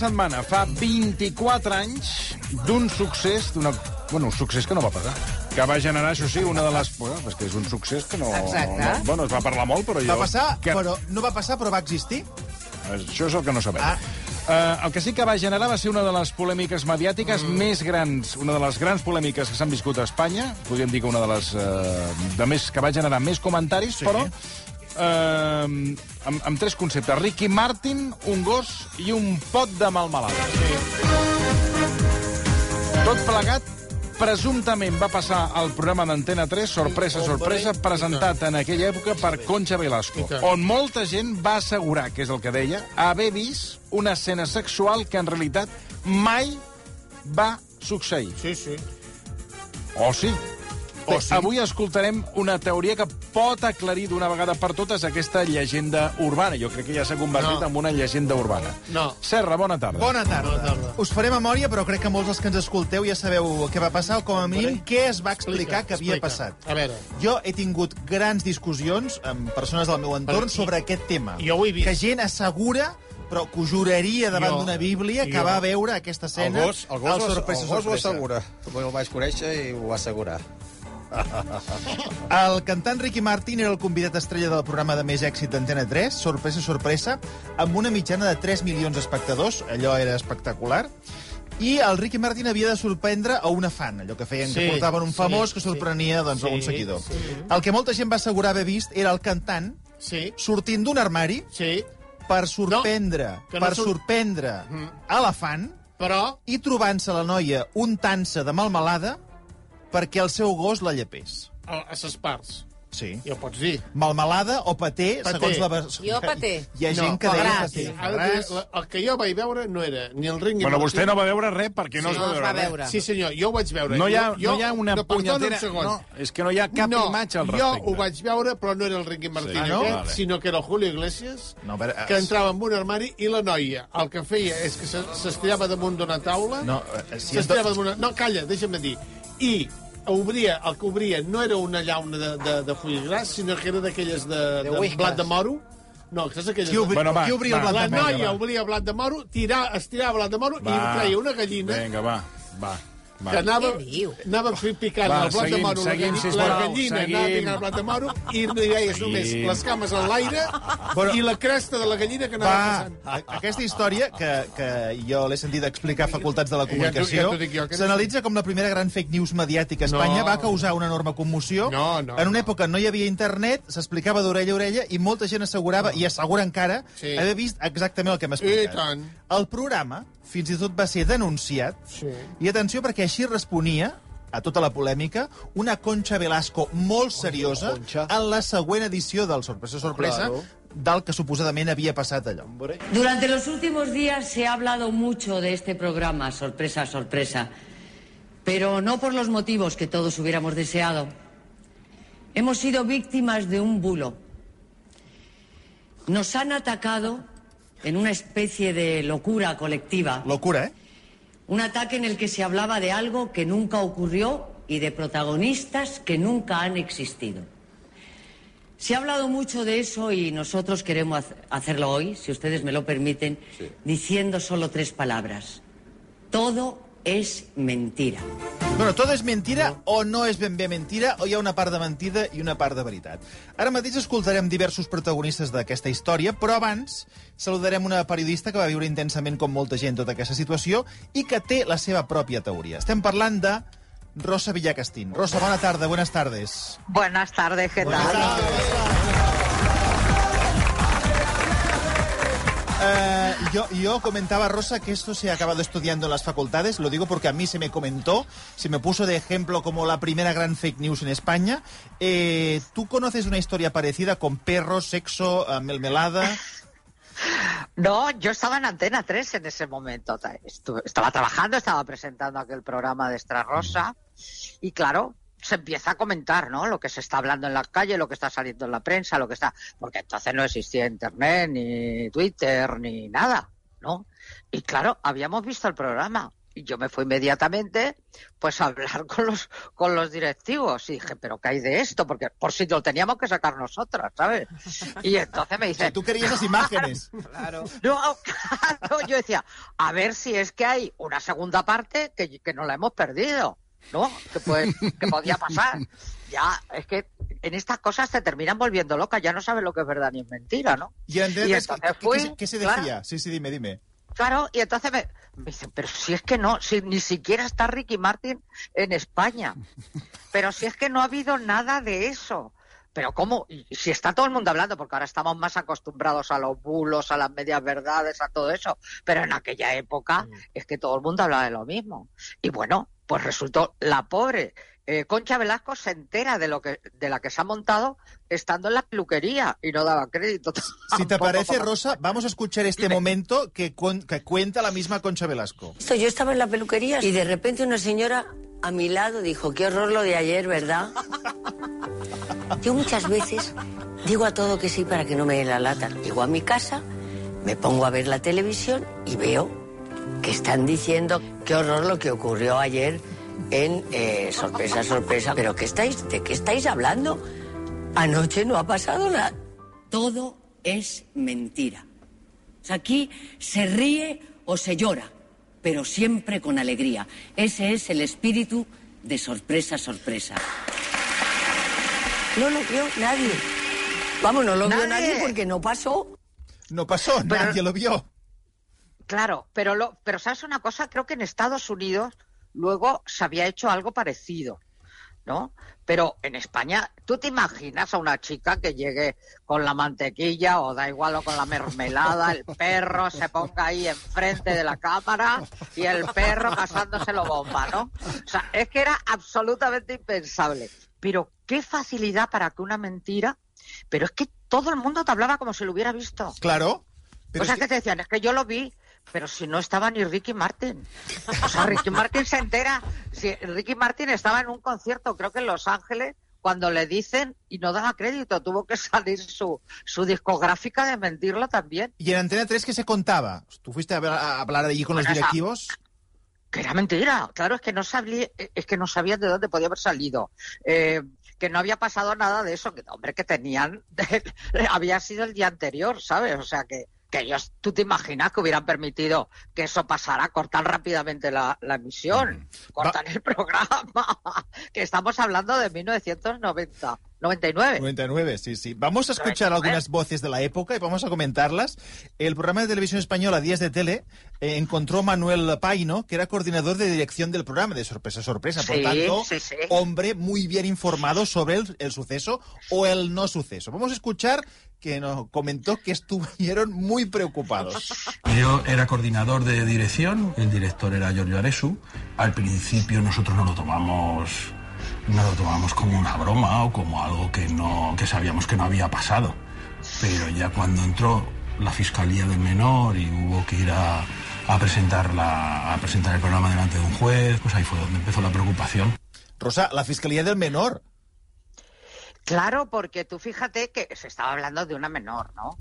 setmana fa 24 anys d'un succés, d'una... Bueno, un succés que no va passar. Que va generar, això sí, una de les... Bueno, és que és un succés que no... Exacte. no bueno, es va parlar molt, però jo... Va passar, que... però no va passar, però va existir. Això és el que no sabem. Ah. Uh, el que sí que va generar va ser una de les polèmiques mediàtiques mm. més grans, una de les grans polèmiques que s'han viscut a Espanya, podríem dir que una de les uh, de més, que va generar més comentaris, Sí. però uh, amb, amb tres conceptes. Ricky Martin, un gos i un pot de malmelada. Tot plegat presumptament va passar al programa d'Antena 3, sorpresa, sorpresa, presentat en aquella època per Concha Velasco, on molta gent va assegurar, que és el que deia, haver vist una escena sexual que en realitat mai va succeir. Sí, sí. O sí. O Bé, sí. Avui escoltarem una teoria que pot aclarir d'una vegada per totes aquesta llegenda urbana. Jo crec que ja s'ha convertit No. en una llegenda urbana. No. Serra, bona tarda. Bona tarda. Bona tarda. Us faré memòria, però crec que molts dels que ens escolteu ja sabeu què va passar, o com a mínim què es va explicar que havia explica. passat. A veure. Jo he tingut grans discussions amb persones del meu entorn Però- sobre aquest tema. Jo ho he vist. Que gent assegura però que juraria davant d'una bíblia que jo- va veure aquesta El escena gos, el gos, ho- sorpresa, el gos ho assegura. El vaig conèixer i ho va assegurar. El cantant Ricky Martin era el convidat estrella del programa de més èxit d'Antena 3, Sorpresa, sorpresa, amb una mitjana de 3 milions d'espectadors, allò era espectacular, i el Ricky Martin havia de sorprendre a una fan, allò que feien, que Sí, portaven un famós sí, que sorprenia doncs, a un sí, seguidor. sí. El que molta gent va assegurar haver vist era el cantant Sí, sortint d'un armari sí, per sorprendre, que no per surt- sorprendre Mm. a la fan però... i trobant-se la noia un tansa de malmelada perquè el seu gos la llepés. A, a ses parts. Sí. Ja ho pots dir. Malmelada o paté, Paté. segons la... vers- Jo paté. Hi ha gent que No, deia paté. Ara el que jo vaig veure no era ni el ring ni Bueno, el vostè no va veure res perquè no Sí. es No va es veure va res. veure. Sí, senyor, jo ho vaig veure. No hi ha, jo, no hi ha una no, punyetera... un. No, és que no hi ha cap no, imatge al jo respecte. ho vaig veure, però no era el Ricky Martín Ah, no? aquest, Vale. sinó que era el Julio Iglesias, No, a veure, que entrava en un armari i la noia el que feia és que se- s'estirava damunt d'una taula, No, eh, si s'estirava damunt una... No, calla, deixa'm dir. I obria, el que obria no era una llauna de, de, de fulls gras, sinó que era d'aquelles de, de, whiskas. blat de moro. No, saps aquelles... Qui, obri... Bueno, va, qui obria el va. blat La de moro? noia va. obria blat de moro, tira, estirava blat de moro i Va. treia una gallina Vinga, va, va. Va. que anava, anava picant Va, el blat seguim, de moro, seguim, la, sisplau, la gallina seguim. anava picant el blat de moro i no hi veies Seguim. només les cames en l'aire Però- i la cresta de la gallina que anava Va, passant. a- aquesta història, que, que jo l'he sentit explicar a facultats de la comunicació, ja no- s'analitza com la primera gran fake news mediàtica a Espanya, No. va causar una enorme commoció. No, no, en una no. època no hi havia internet, s'explicava d'orella a orella, i molta gent assegurava, i assegura encara, Sí. haver vist exactament el que hem explicat. El programa, fins i tot va ser denunciat, Sí. i atenció perquè així responia a tota la polèmica, una Concha Velasco molt seriosa Concha. en la següent edició del Sorpresa Sorpresa, Claro. del que suposadament havia passat allò. Durante los últimos días se ha hablado mucho de este programa, sorpresa, sorpresa, pero no por los motivos que todos hubiéramos deseado. Hemos sido víctimas de un bulo. Nos han atacado en una especie de locura colectiva, Locura, eh? un ataque en el que se hablaba de algo que nunca ocurrió y de protagonistas que nunca han existido. Se ha hablado mucho de eso y nosotros queremos hacerlo hoy, si ustedes me lo permiten, diciendo solo tres palabras. Todo es mentira. Bueno, tot és mentira o no és ben bé mentira o hi ha una part de mentida i una part de veritat. Ara mateix escoltarem diversos protagonistes d'aquesta història, però abans saludarem una periodista que va viure intensament com molta gent tota aquesta situació i que té la seva pròpia teoria. Estem parlant de Rosa Villacastín. Rosa, bona tarda, buenas tardes. Buenas tardes, ¿qué tal? Eh, yo, yo comentaba, Rosa, que esto se ha acabado estudiando en las facultades. Lo digo porque a mí se me comentó, se me puso de ejemplo como la primera gran fake news en España. Eh, ¿Tú conoces una historia parecida con perros, sexo, eh, melmelada? No, yo estaba en Antena 3 en ese momento. Estaba trabajando, estaba presentando aquel programa de Extra Rosa y claro, se empieza a comentar, ¿no? Lo que se está hablando en la calle, lo que está saliendo en la prensa, lo que está... Porque entonces no existía Internet, ni Twitter, ni nada, ¿no? Y claro, habíamos visto el programa. Y yo me fui inmediatamente pues a hablar con los, con los directivos y dije, pero ¿qué hay de esto? Porque por si lo teníamos que sacar nosotras, ¿sabes? Y entonces me dice... Tú querías las imágenes. claro. No, claro, yo decía, a ver si es que hay una segunda parte que, que no la hemos perdido, ¿no? Que, pues, que podía pasar. Ya, es que en estas cosas te terminan volviendo loca, ya no sabes lo que es verdad ni es mentira, ¿no? Y, entonces, ¿qué, fui, ¿qué, se decía? Claro, sí, sí, dime, dime. Claro, y entonces me, me dicen, pero si es que no, si ni siquiera está Ricky Martin en España. Pero si es que no ha habido nada de eso. Pero ¿cómo? Si está todo el mundo hablando, porque ahora estamos más acostumbrados a los bulos, a las medias verdades, a todo eso. Pero en aquella época es que todo el mundo hablaba de lo mismo. Y bueno, pues resultó la pobre eh, Concha Velasco se entera de lo que de la que se ha montado estando en la peluquería y no daba crédito. Si te parece, Rosa, vamos a escuchar este momento que, que, cuenta la misma Concha Velasco. Yo estaba en la peluquería y de repente una señora a mi lado dijo, qué horror lo de ayer, ¿verdad? Yo muchas veces digo a todo que sí para que no me den la lata. Llego a mi casa, me pongo a ver la televisión y veo que están diciendo qué horror lo que ocurrió ayer en eh, sorpresa, sorpresa. ¿Pero qué estáis, de qué estáis hablando? Anoche no ha pasado nada. Todo es mentira. aquí se ríe o se llora, pero siempre con alegría. Ese es el espíritu de sorpresa, sorpresa. No lo vio nadie. Vamos, no lo vio nadie porque no pasó. No pasó, nadie lo vio. Claro, pero, lo, pero ¿sabes una cosa? Creo que en Estados Unidos luego se había hecho algo parecido, ¿no? Pero en España, ¿tú te imaginas a una chica que llegue con la mantequilla o da igual o con la mermelada, el perro se ponga ahí enfrente de la cámara y el perro pasándoselo bomba, ¿no? O sea, es que era absolutamente impensable. Pero qué facilidad para que una mentira, pero es que todo el mundo te hablaba como si lo hubiera visto. Claro. o sea, que... que te decían, es que yo lo vi, pero si no estaba ni Ricky Martin. O sea, Ricky Martin se entera. Si Ricky Martin estaba en un concierto, creo que en Los Ángeles, cuando le dicen y no daba crédito, tuvo que salir su, su discográfica de mentirlo también. ¿Y en Antena 3 qué se contaba? ¿Tú fuiste a, hablar allí con los directivos? que era mentira, claro, es que no sabía, es que no sabían de dónde podía haber salido. Eh, que no había pasado nada de eso, que hombre, que tenían, había sido el día anterior, ¿sabes? O sea que, que ellos, tú te imaginas que hubieran permitido que eso pasara, cortar rápidamente la, la emisión, cortar el programa, que estamos hablando de 1990. 99. 99, sí, sí. Vamos a escuchar algunas voces de la época y vamos a comentarlas. El programa de televisión española Días de Tele eh, encontró a Manuel Paino, que era coordinador de dirección del programa, de sorpresa, sorpresa. Por tanto, sí, sí. hombre muy bien informado sobre el, el, suceso o el no suceso. Vamos a escuchar que nos comentó que estuvieron muy preocupados. Yo era coordinador de dirección, el director era Giorgio Aresu. Al principio nosotros no lo tomamos no lo tomamos como una broma o como algo que no que sabíamos que no había pasado. Pero ya cuando entró la fiscalía del menor y hubo que ir a, a presentar la, a presentar el programa delante de un juez, pues ahí fue donde empezó la preocupación. Rosa, la fiscalía del menor. Claro, porque tú fíjate que se estaba hablando de una menor, ¿no?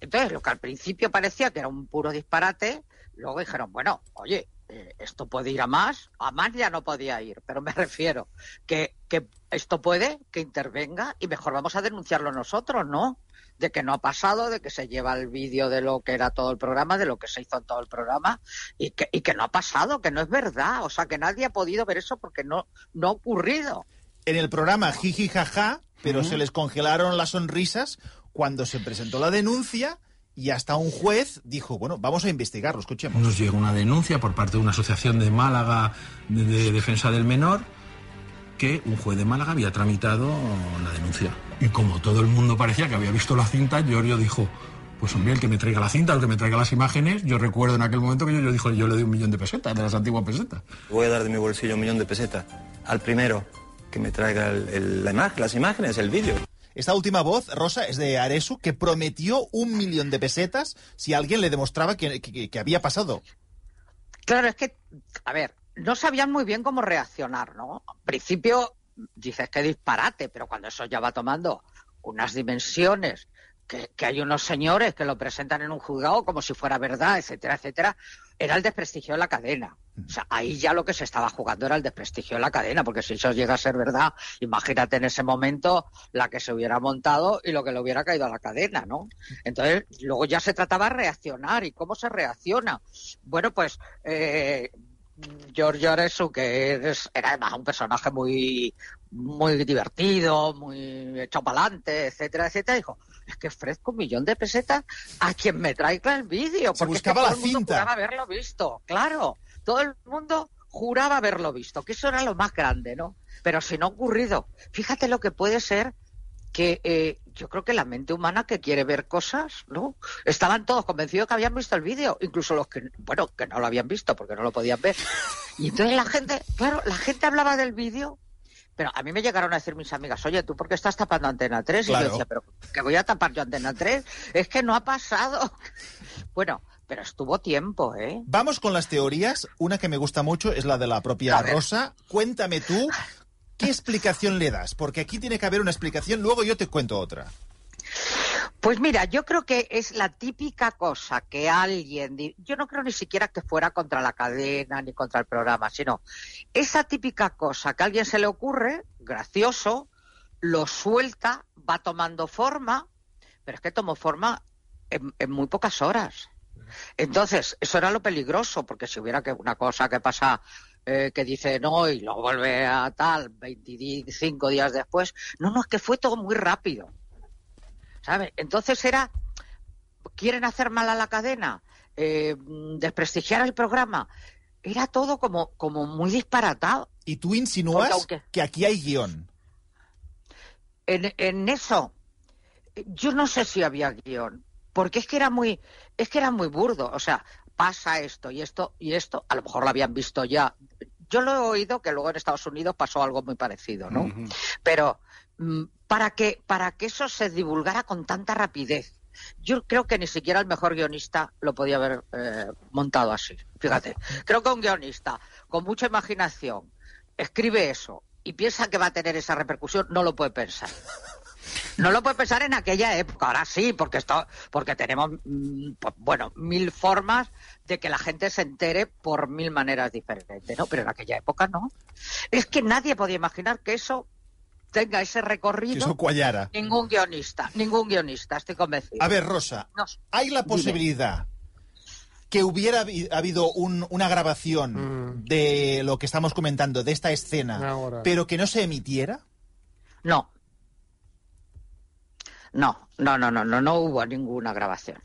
Entonces, lo que al principio parecía que era un puro disparate, luego dijeron, bueno, oye, eh, esto puede ir a más, a más ya no podía ir, pero me refiero que, que esto puede que intervenga y mejor vamos a denunciarlo nosotros, ¿no? De que no ha pasado, de que se lleva el vídeo de lo que era todo el programa, de lo que se hizo en todo el programa y que, y que no ha pasado, que no es verdad, o sea, que nadie ha podido ver eso porque no, no ha ocurrido. En el programa Jiji Jaja, pero uh -huh. se les congelaron las sonrisas cuando se presentó la denuncia y hasta un juez dijo, bueno, vamos a investigarlo, escuchemos. Nos llegó una denuncia por parte de una asociación de Málaga de, de defensa del menor que un juez de Málaga había tramitado la denuncia. Y como todo el mundo parecía que había visto la cinta, Giorgio dijo, pues hombre, el que me traiga la cinta, el que me traiga las imágenes, yo recuerdo en aquel momento que yo, yo dijo, yo le doy un millón de pesetas, de las antiguas pesetas. Voy a dar de mi bolsillo un millón de pesetas al primero que me traiga el, el, la imagen, las imágenes, el vídeo. Esta última voz, Rosa, es de Aresu, que prometió un millón de pesetas si alguien le demostraba que, había pasado. Claro, es que, a ver, no sabían muy bien cómo reaccionar, ¿no? Al principio dices que disparate, pero cuando eso ya va tomando unas dimensiones, que, que, hay unos señores que lo presentan en un juzgado como si fuera verdad, etcétera, etcétera, era el desprestigio de la cadena. O sea, ahí ya lo que se estaba jugando era el desprestigio de la cadena, porque si eso llega a ser verdad, imagínate en ese momento la que se hubiera montado y lo que le hubiera caído a la cadena, ¿no? Entonces, luego ya se trataba de reaccionar. ¿Y cómo se reacciona? Bueno, pues eh, Giorgio Aresu, que es- era además un personaje muy, muy divertido, muy hecho para adelante, etcétera, etcétera, dijo, es que ofrezco un millón de pesetas a quien me traiga el vídeo. Porque es que buscaba todo la el mundo cinta. haberlo visto, claro. Todo el mundo juraba haberlo visto, que eso era lo más grande, ¿no? Pero si no ha ocurrido, fíjate lo que puede ser que eh, yo creo que la mente humana que quiere ver cosas, ¿no? Estaban todos convencidos que habían visto el vídeo, incluso los que, bueno, que no lo habían visto porque no lo podían ver. Y entonces la gente, claro, la gente hablaba del vídeo, pero a mí me llegaron a decir mis amigas, oye, ¿tú por qué estás tapando Antena 3? Y Claro. yo decía, pero que voy a tapar yo Antena 3, es que no ha pasado. Bueno, pero estuvo tiempo, ¿eh? Vamos con las teorías. Una que me gusta mucho es la de la propia. Rosa. Cuéntame tú, ¿qué explicación le das? Porque aquí tiene que haber una explicación, luego yo te cuento otra. Pues mira, yo creo que es la típica cosa que alguien, yo no creo ni siquiera que fuera contra la cadena ni contra el programa, sino esa típica cosa que a alguien se le ocurre, gracioso, lo suelta, va tomando forma, pero es que tomó forma en, en muy pocas horas. Entonces, eso era lo peligroso, porque si hubiera que una cosa que pasa eh, que dice no y lo vuelve a tal 25 días después, no, no, es que fue todo muy rápido. ¿Sabe? Entonces era, quieren hacer mal a la cadena, eh, desprestigiar el programa. Era todo como, como muy disparatado. Y tú insinúas aunque- que aquí hay guion. En, en eso, yo no sé si había guion, porque es que era muy, es que era muy burdo. O sea, pasa esto y esto y esto, a lo mejor lo habían visto ya. Yo lo he oído que luego en Estados Unidos pasó algo muy parecido, ¿no? Pero mm, para que, para que eso se divulgara con tanta rapidez, yo creo que ni siquiera el mejor guionista lo podía haber eh, montado así. Fíjate, creo que un guionista con mucha imaginación escribe eso y piensa que va a tener esa repercusión, no lo puede pensar. No lo puede pensar en aquella época, ahora sí, porque esto, porque tenemos, mm, pues, bueno, mil formas de que la gente se entere por mil maneras diferentes, ¿no? Pero en aquella época no. Es que nadie podía imaginar que eso tenga ese Que recorrido. eso cuallara. Ningún guionista, ningún guionista, estoy convencido. A ver, Rosa, No, ¿hay la dime. posibilidad que hubiera habi- habido un- una grabación Mm. de lo que estamos comentando, de esta escena, Ahora. pero que no se emitiera? No. No, no, no, no, no, no hubo ninguna grabación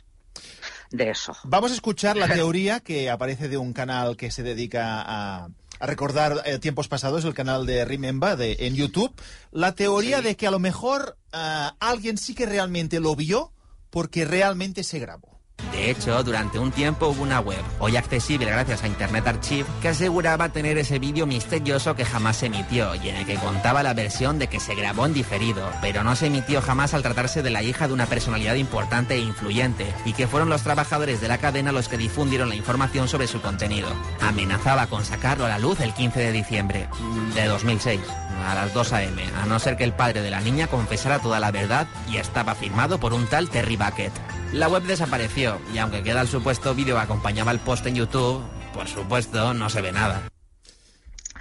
de eso. Vamos a escuchar la teoría que aparece de un canal que se dedica a, a recordar eh, tiempos pasados, el canal de Remember de, en YouTube. La teoría de que a lo mejor ah, alguien sí que realmente lo vio porque realmente se grabó. De hecho, durante un tiempo hubo una web, hoy accesible gracias a Internet Archive, que aseguraba tener ese vídeo misterioso que jamás se emitió y en el que contaba la versión de que se grabó en diferido, pero no se emitió jamás al tratarse de la hija de una personalidad importante e influyente, y que fueron los trabajadores de la cadena los que difundieron la información sobre su contenido. Amenazaba con sacarlo a la luz el 15 de diciembre de 2006, a las 2 a.m., a no ser que el padre de la niña confesara toda la verdad y estaba firmado por un tal Terry Bucket. La web desapareció y aunque queda el supuesto vídeo acompañaba el post en YouTube, por supuesto no se ve nada.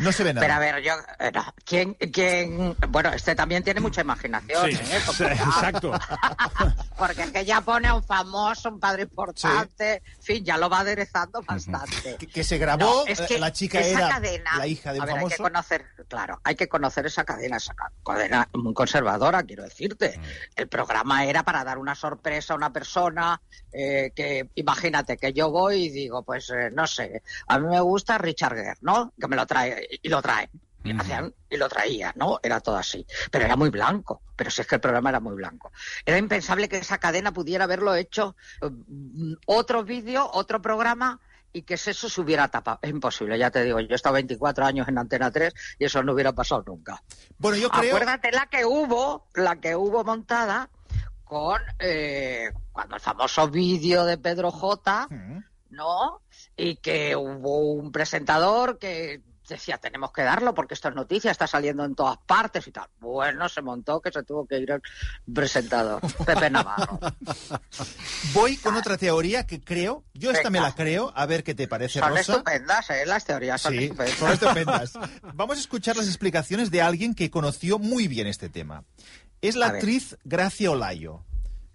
No se ve nada. Pero a ver, yo. eh, no, ¿quién, quién- Bueno, este también tiene mucha imaginación. Sí, ¿eh? Porque, exacto. porque es que ya pone a un famoso, un padre importante. En fin, ya lo va aderezando bastante. que, que se grabó, No, es eh, que la chica esa era cadena- la hija de un a ver, Hay famoso. que conocer, claro, hay que conocer esa cadena, esa ca- cadena muy conservadora, quiero decirte. Mm. El programa era para dar una sorpresa a una persona eh, que, imagínate, que yo voy y digo, pues eh, no sé, a mí me gusta Richard Gere, ¿no? Que me lo trae y lo traen. Y, hacían- y lo traía, ¿no? Era todo así. Pero era muy blanco. Pero si es que el programa era muy blanco. Era impensable que esa cadena pudiera haberlo hecho eh, mm, otro vídeo, otro programa y que eso se hubiera tapado. Es imposible, ya te digo. Yo he estado 24 años en Antena 3 y eso no hubiera pasado nunca. Bueno, yo creo... Acuérdate la que hubo, la que hubo montada con eh, cuando el famoso vídeo de Pedro J, Mm. ¿no? Y que hubo un presentador que decía, tenemos que darlo porque esto es noticia, está saliendo en todas partes y tal. Bueno, se montó que se tuvo que ir el presentador, Pepe Navarro. Voy con otra teoría que creo, yo esta me la creo, a ver qué te parece, Son Rosa. estupendas, ¿eh? Las teorías son Sí, estupendas. son estupendas. Vamos a escuchar las explicaciones de alguien que conoció muy bien este tema. Es la A ver. actriz Gracia Olayo,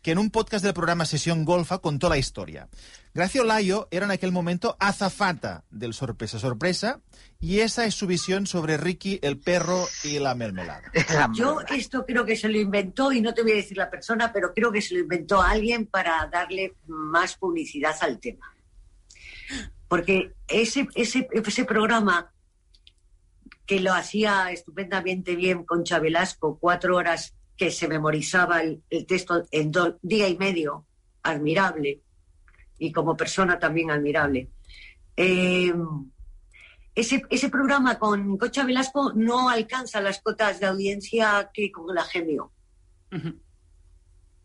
que en un podcast del programa Sesión Golfa contó la historia. Gracia Olayo era en aquel momento azafata del Sorpresa Sorpresa y esa es su visión sobre Ricky, el perro y la mermelada. Yo esto creo que se lo inventó, y no te voy a decir la persona, pero creo que se lo inventó alguien para darle más publicidad al tema. Porque ese, ese, ese programa que lo hacía estupendamente bien Concha Velasco, cuatro horas que se memorizaba el, el texto en do- día y medio, admirable, y como persona también admirable. Eh, ese, ese programa con Concha Velasco no alcanza las cotas de audiencia que con la Gemio.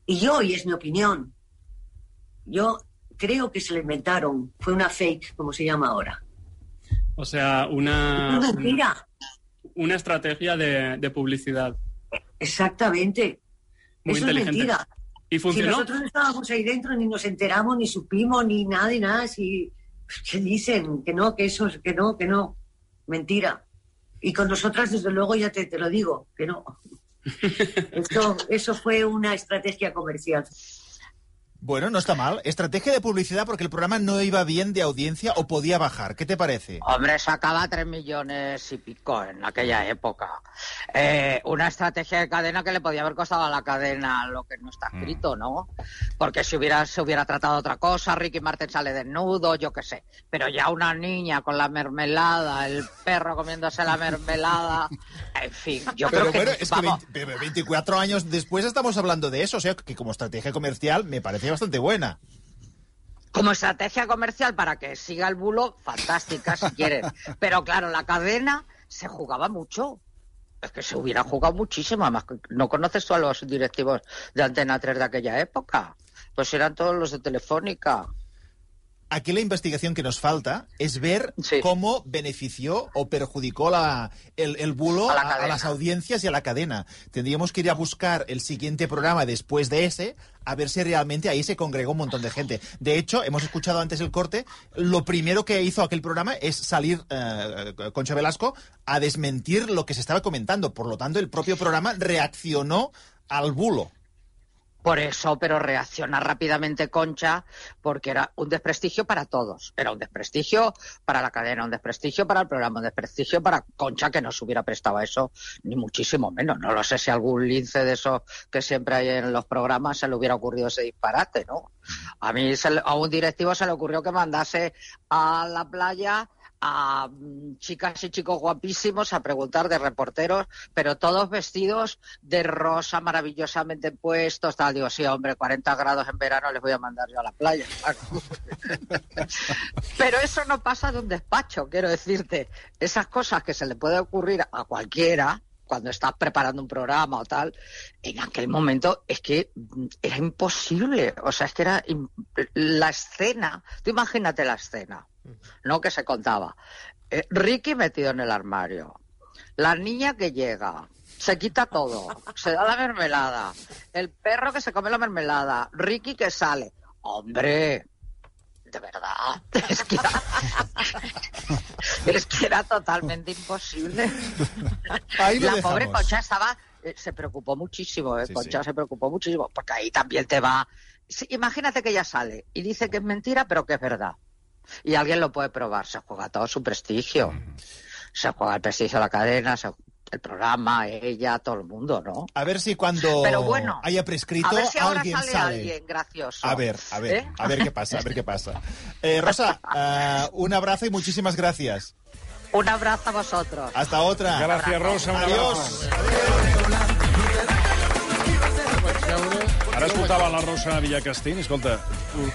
Y yo, y es mi opinión, yo creo que se lo inventaron. Fue una fake, como se llama ahora. O sea, una, Es mentira. una estrategia de, de publicidad. Exactamente. Muy Eso es mentira. ¿Y Si funcionó? nosotros no estábamos ahí dentro, ni nos enteramos, ni supimos, ni nada, ni nada. Si, ¿Qué dicen? Que no, que eso, que no, que no. Mentira. Y con nosotras, desde luego, ya te, te lo digo, que no. Eso, eso fue una estrategia comercial. Bueno, no está mal. Estrategia de publicidad porque el programa no iba bien de audiencia o podía bajar. ¿Qué te parece? Hombre, sacaba tres millones y pico en aquella época. Eh, una estrategia de cadena que le podía haber costado a la cadena lo que no está escrito, ¿no? Porque si hubiera, se hubiera tratado otra cosa, Ricky Martin sale desnudo, yo qué sé. Pero ya una niña con la mermelada, el perro comiéndose la mermelada, en fin, yo pero creo que, bueno, es que vamos, 20 pero 24 años después estamos hablando de eso. O sea, que como estrategia comercial me parece bastante buena. como estrategia comercial para que siga el bulo, fantástica si quieren. Pero claro, la cadena se jugaba mucho. Es que se hubiera jugado muchísimo. Además, ¿no conoces tú a los directivos de Antena 3 de aquella época? Pues eran todos los de Telefónica. Aquí la investigación que nos falta es ver cómo benefició o perjudicó la, el, el bulo A la a, a cadena. las audiencias y a la cadena. Tendríamos que ir a buscar el siguiente programa después de ese, a ver si realmente ahí se congregó un montón de gente. De hecho, hemos escuchado antes el corte, lo primero que hizo aquel programa es salir eh, Concha Velasco a desmentir lo que se estaba comentando. Por lo tanto, el propio programa reaccionó al bulo. Por eso, pero reacciona rápidamente Concha, porque era un desprestigio para todos. Era un desprestigio para la cadena, un desprestigio para el programa, un desprestigio para Concha, que no se hubiera prestado a eso, ni muchísimo menos. No lo sé si algún lince de esos que siempre hay en los programas se le hubiera ocurrido ese disparate, ¿no? A mí, se a un directivo se le ocurrió que mandase a la playa a mm, chicas y chicos guapísimos a preguntar de reporteros, pero todos vestidos de rosa, maravillosamente puestos, tal. Digo, sí, hombre, 40 grados en verano les voy a mandar yo a la playa. pero eso no pasa de un despacho, quiero decirte. Esas cosas que se le puede ocurrir a cualquiera cuando estás preparando un programa o tal, en aquel momento es que mm, era imposible. O sea, es que era la escena. Tú imagínate la escena. ¿No? Que se contaba. Eh, Ricky metido en el armario. La niña que llega. Se quita todo. Se da la mermelada. El perro que se come la mermelada. Ricky que sale. Hombre. De verdad. Es que era, es que era totalmente imposible. Ahí La pobre. Concha estaba, eh, se preocupó muchísimo, eh, Sí, Concha se preocupó muchísimo, porque ahí también te va. Sí, imagínate que ella sale y dice que es mentira, pero que es verdad. Y alguien lo puede probar, se juega todo su prestigio. Se juega el prestigio de la cadena, se- el programa, ella, todo el mundo, ¿no? A ver si cuando Pero bueno, haya prescrito a ver si ahora alguien sale, sale. alguien gracioso. A ver, a ver, ¿Eh? a ver qué pasa, a ver qué pasa. Eh, Rosa, eh, un abrazo y muchísimas gracias. Un abrazo a vosotros. Hasta otra. Gràcies, Rosa. Un Adiós. Ara escoltava la Rosa Villacastín, escolta,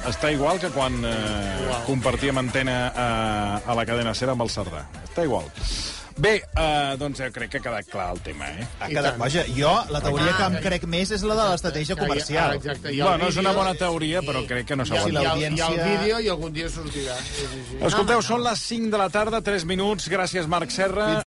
està igual que quan eh, compartíem antena a, a la cadena SER amb el Cerdà. Està igual. Bé, uh, doncs jo crec que ha quedat clar el tema, eh? Ha quedat, vaja, jo, la teoria que em crec més és la de l'estratègia comercial. ah, exacte, el Bueno, és una bona teoria, però crec que no Hi ha, s'aguanta. hi ha, hi ha el vídeo i algun dia sortirà. Sí, sí, sí. Escolteu, són les 5 de la tarda, 3 minuts. Gràcies, Marc Serra.